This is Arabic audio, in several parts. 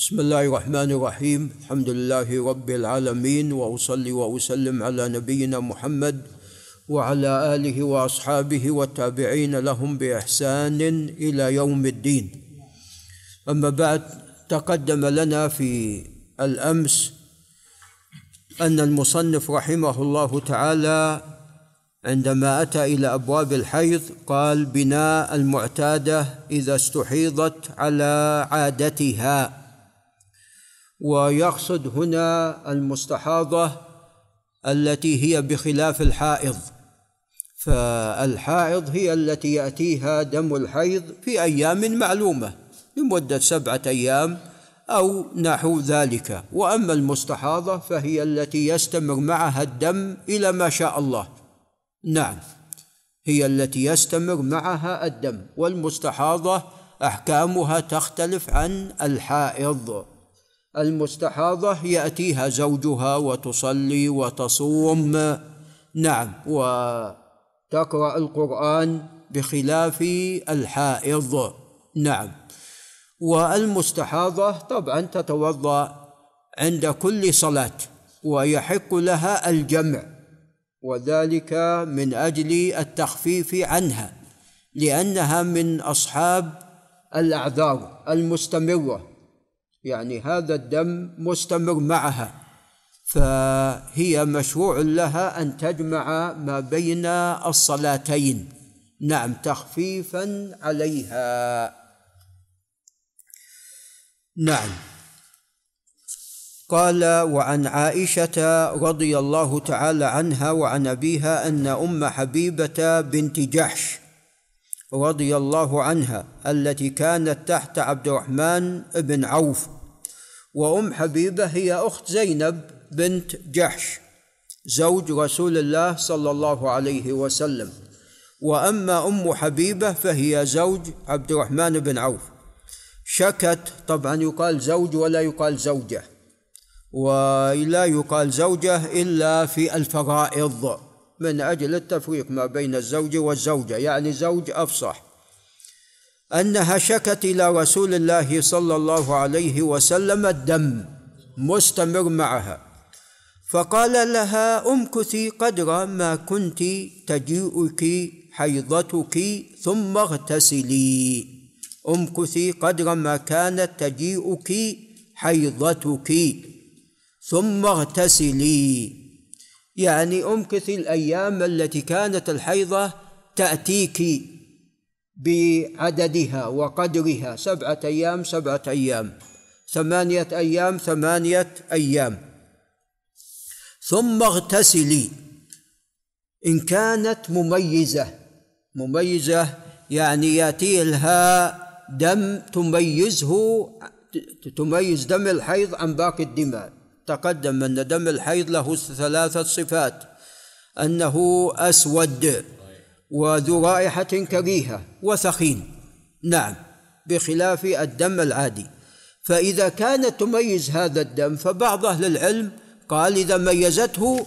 بسم الله الرحمن الرحيم. الحمد لله رب العالمين وأصلي وأسلم على نبينا محمد وعلى آله وأصحابه والتابعين لهم بإحسان إلى يوم الدين. أما بعد تقدم لنا في الأمس أن المصنف رحمه الله تعالى عندما أتى إلى أبواب الحيض قال بناء المعتادة إذا استحيضت على عادتها. ويقصد هنا المستحاضة التي هي بخلاف الحائض. فالحائض هي التي يأتيها دم الحيض في أيام معلومة لمدة سبعة أيام أو نحو ذلك. وأما المستحاضة فهي التي يستمر معها الدم إلى ما شاء الله. نعم هي التي يستمر معها الدم. والمستحاضة أحكامها تختلف عن الحائض. المستحاضة يأتيها زوجها وتصلي وتصوم. نعم وتقرأ القرآن بخلاف الحائض. نعم. والمستحاضة طبعا تتوضأ عند كل صلاة ويحق لها الجمع وذلك من أجل التخفيف عنها لأنها من أصحاب الأعذار المستمرة. يعني هذا الدم مستمر معها فهي مشروع لها أن تجمع ما بين الصلاتين. نعم تخفيفا عليها. نعم. قال وعن عائشة رضي الله تعالى عنها وعن أبيها أن أم حبيبة بنت جحش رضي الله عنها التي كانت تحت عبد الرحمن بن عوف. وأم حبيبة هي أخت زينب بنت جحش زوج رسول الله صلى الله عليه وسلم. وأما أم حبيبة فهي زوج عبد الرحمن بن عوف. شكت طبعا يقال زوج ولا يقال زوجة. ولا يقال زوجة إلا في الفرائض. من أجل التفريق ما بين الزوج والزوجة يعني زوج أفصح. أنها شكت إلى رسول الله صلى الله عليه وسلم الدم مستمر معها. فقال لها أمكثي قدر ما كنت تجيئك حيضتك ثم اغتسلي. أمكثي قدر ما كانت تجيئك حيضتك ثم اغتسلي. يعني امكثي الأيام التي كانت الحيضة تأتيك بعددها وقدرها سبعة أيام سبعة أيام ثمانية أيام ثمانية أيام. ثم اغتسلي. إن كانت مميزة مميزة يعني يأتي لها دم تميزه تميز دم الحيض عن باقي الدماء. تقدم أن دم الحيض له ثلاثة صفات. أنه أسود وذو رائحة كريهة وثخين نعم بخلاف الدم العادي. فإذا كانت تميز هذا الدم فبعض أهل العلم قال إذا ميزته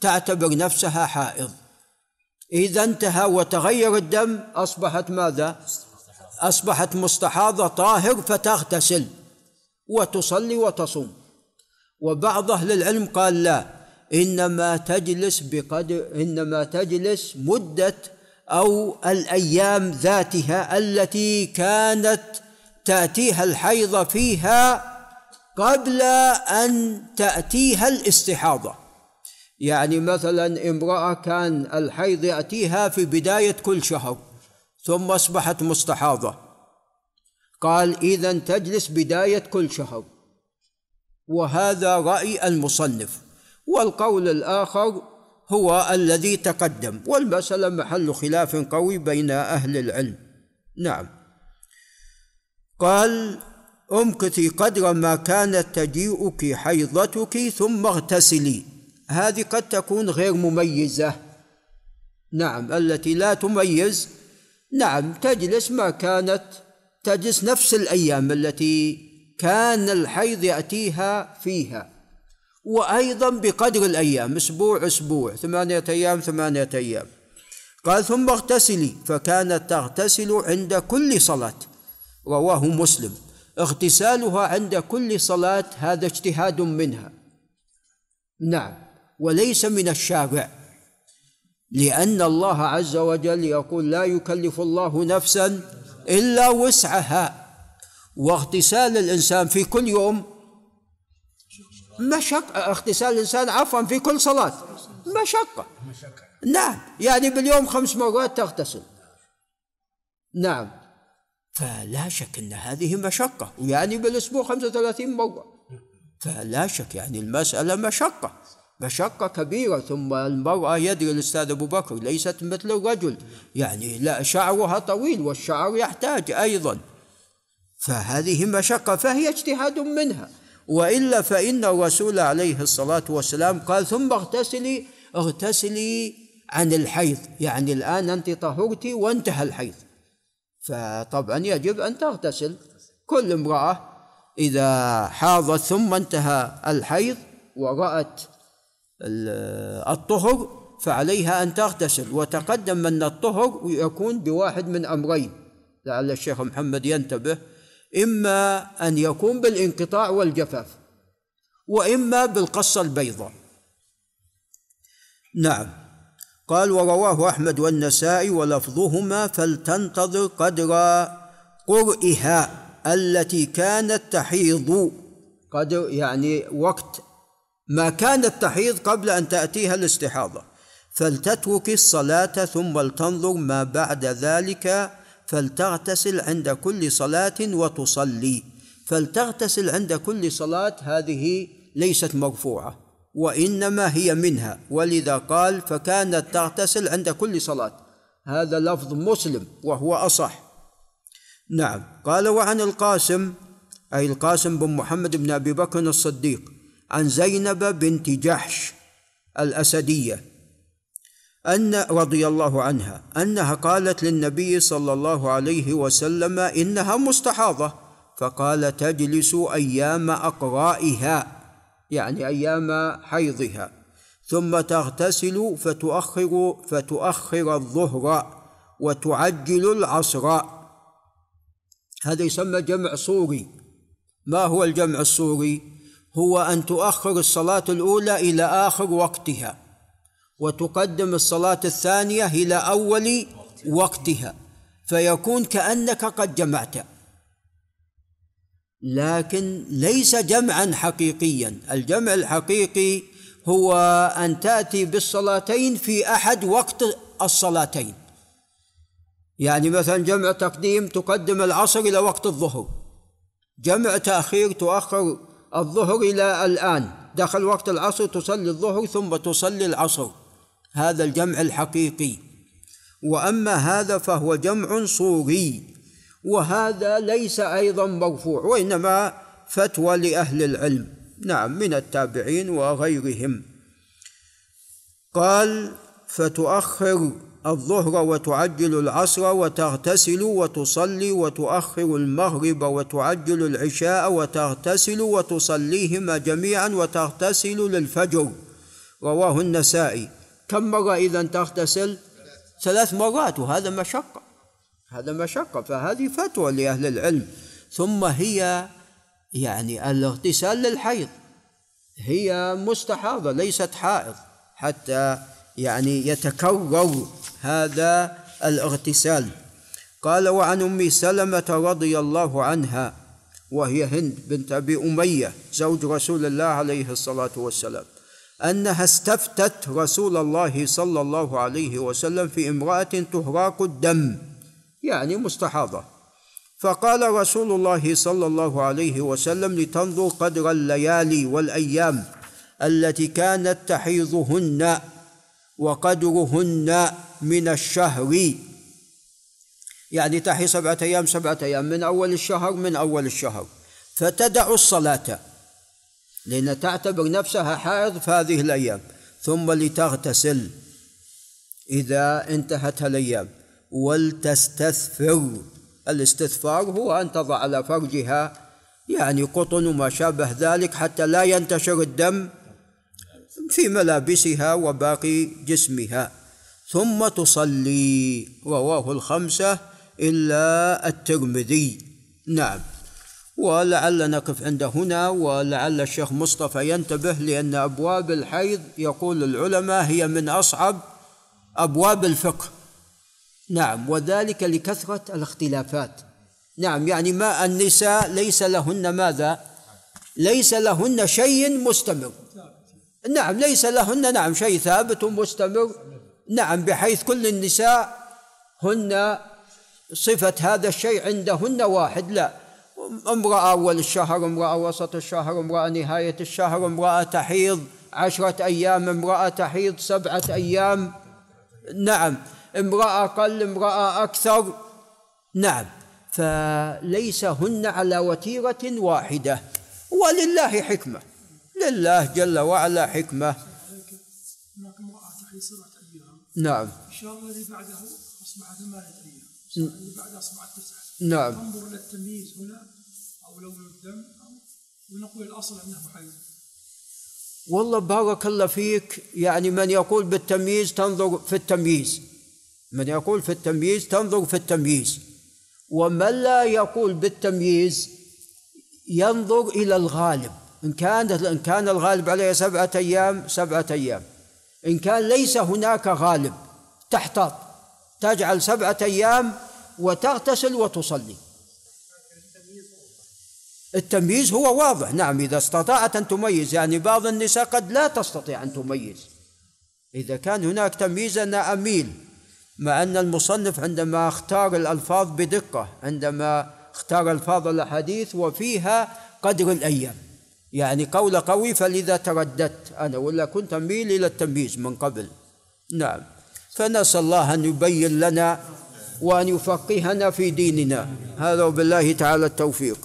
تعتبر نفسها حائض. إذا انتهى وتغير الدم أصبحت ماذا؟ أصبحت مستحاضة طاهر فتغتسل وتصلي وتصوم. وبعض أهل العلم قال لا. إنما تجلس بقدر إنما تجلس مدة أو الأيام ذاتها التي كانت تأتيها الحيض فيها قبل أن تأتيها الاستحاضة. يعني مثلا امرأة كان الحيض يأتيها في بداية كل شهر ثم أصبحت مستحاضة. قال إذا تجلس بداية كل شهر. وهذا رأي المصنف. والقول الآخر هو الذي تقدم والمسألة محل خلاف قوي بين أهل العلم. نعم. قال امكثي قدر ما كانت تجيئك حيضتك ثم اغتسلي. هذه قد تكون غير مميزة. نعم. التي لا تميز. نعم. تجلس ما كانت. تجلس نفس الأيام التي كان الحيض يأتيها فيها. وأيضا بقدر الأيام أسبوع أسبوع ثمانية أيام ثمانية أيام. قال ثم اغتسلي. فكانت تغتسل عند كل صلاة. رواه مسلم. اغتسالها عند كل صلاة هذا اجتهاد منها. نعم. وليس من الشارع. لأن الله عز وجل يقول لا يكلف الله نفسا إلا وسعها. واغتسال الإنسان في كل يوم. مشقة اغتسال الإنسان عفوا في كل صلاة. مشقة نعم. يعني باليوم خمس مرات تغتسل. نعم. فلا شك أن هذه مشقة. ويعني بالأسبوع 35 مرة. فلا شك. يعني المسألة مشقة. مشقة كبيرة. ثم المرأة يدري الأستاذ أبو بكر ليست مثل الرجل. يعني لا شعرها طويل والشعر يحتاج أيضا. فهذه مشقة فهي اجتهاد منها. وإلا فإن الرسول عليه الصلاة والسلام قال ثم اغتسلي اغتسلي عن الحيض. يعني الآن أنت طهرتي وانتهى الحيض. فطبعا يجب أن تغتسل. كل امرأة إذا حاضت ثم انتهى الحيض ورأت الطهر فعليها أن تغتسل. وتقدم أن الطهر يكون بواحد من أمرين. لعل الشيخ محمد ينتبه إما أن يكون بالانقطاع والجفاف وإما بالقصة البيضاء. نعم. قال ورواه أحمد والنسائي ولفظهما فلتنتظر قدر قرئها التي كانت تحيض. قدر يعني وقت ما كانت تحيض قبل أن تأتيها الاستحاضة. فلتترك الصلاة ثم لتنظر ما بعد ذلك فلتغتسل عند كل صلاة وتصلي. فلتغتسل عند كل صلاة هذه ليست مرفوعة وإنما هي منها. ولذا قال فكانت تغتسل عند كل صلاة. هذا لفظ مسلم وهو أصح. نعم. قال وعن القاسم أي القاسم بن محمد بن أبي بكر الصديق عن زينب بنت جحش الأسدية أن رضي الله عنها أنها قالت للنبي صلى الله عليه وسلم إنها مستحاضة فقال تجلس أيام أقرائها يعني أيام حيضها ثم تغتسل فتؤخر فتؤخر الظهر وتعجل العصر. هذا يسمى جمع صوري. ما هو الجمع الصوري؟ هو أن تؤخر الصلاة الأولى إلى آخر وقتها. وتقدم الصلاة الثانية إلى أول وقتها فيكون كأنك قد جمعت. لكن ليس جمعا حقيقيا. الجمع الحقيقي هو أن تأتي بالصلاتين في أحد وقت الصلاتين. يعني مثلا جمع تقديم تقدم العصر إلى وقت الظهر. جمع تأخير تؤخر الظهر إلى الآن. دخل وقت العصر تصلي الظهر ثم تصلي العصر. هذا الجمع الحقيقي. وأما هذا فهو جمع صوري وهذا ليس أيضا مرفوع وإنما فتوى لأهل العلم نعم من التابعين وغيرهم. قال فتؤخر الظهر وتعجل العصر وتغتسل وتصلي وتؤخر المغرب وتعجل العشاء وتغتسل وتصليهما جميعا وتغتسل للفجر. رواه النسائي. كم مرة إذا تغتسل؟ ثلاث مرات وهذا مشقة هذا مشقة فهذه فتوى لأهل العلم. ثم هي يعني الاغتسال للحيض. هي مستحاضة ليست حائض. حتى يعني يتكرر هذا الاغتسال. قال وعن أم سلمة رضي الله عنها وهي هند بنت أبي أمية زوج رسول الله عليه الصلاة والسلام. أنها استفتت رسول الله صلى الله عليه وسلم في امرأة تهراق الدم يعني مستحاضة. فقال رسول الله صلى الله عليه وسلم لتنظر قدر الليالي والأيام التي كانت تحيضهن وقدرهن من الشهر. يعني تحي سبعة أيام سبعة أيام من أول الشهر من أول الشهر. فتدع الصلاة. لأن تعتبر نفسها حائض في هذه الأيام. ثم لتغتسل. إذا انتهت الأيام. ولتستثفر. الاستثفار هو أن تضع على فرجها يعني قطن وما شابه ذلك حتى لا ينتشر الدم في ملابسها وباقي جسمها. ثم تصلي. رواه الخمسة إلا الترمذي. نعم. ولعل نقف عند هنا ولعل الشيخ مصطفى ينتبه لأن أبواب الحيض يقول العلماء هي من أصعب أبواب الفقه. نعم وذلك لكثرة الاختلافات. نعم يعني ما النساء ليس لهن ماذا؟ ليس لهن شيء مستمر. نعم ليس لهن نعم شيء ثابت مستمر. نعم بحيث كل النساء هن صفة هذا الشيء عندهن واحد لا. امرأة أول الشهر امرأة وسط الشهر امرأة نهاية الشهر امرأة تحيض عشرة أيام امرأة تحيض سبعة أيام. نعم. امرأة أقل امرأة أكثر. نعم. فليس هن على وتيرة واحدة. ولله حكمة. لله جل وعلا حكمة. هناك امرأة تحيض سبعة أيام. نعم. الشهر الذي بعده أصبح ثمانية أيام الشهر اللي بعده أصبح تسعة نعم. ننظر إلى التمييز هنا أو لون الدم أو ونقول الأصل أنه حيض والله بارك الله فيك. يعني من يقول بالتمييز تنظر في التمييز. من يقول في التمييز تنظر في التمييز. ومن لا يقول بالتمييز ينظر إلى الغالب. إن كان إن كان الغالب عليه سبعة أيام سبعة أيام. إن كان ليس هناك غالب تحتاط. تجعل سبعة أيام وتغتسل وتصلي. التمييز هو واضح. نعم إذا استطاعت أن تميز يعني بعض النساء قد لا تستطيع أن تميز. إذا كان هناك تمييز أنا أميل مع أن المصنف عندما اختار الألفاظ بدقة عندما اختار ألفاظ الأحاديث وفيها قدر الأيام. يعني قول قوي فلذا ترددت. أنا ولا كنت أميل إلى التمييز من قبل. نعم. فنسأل الله أن يبين لنا وأن يفقهنا في ديننا. هذا وبالله تعالى التوفيق.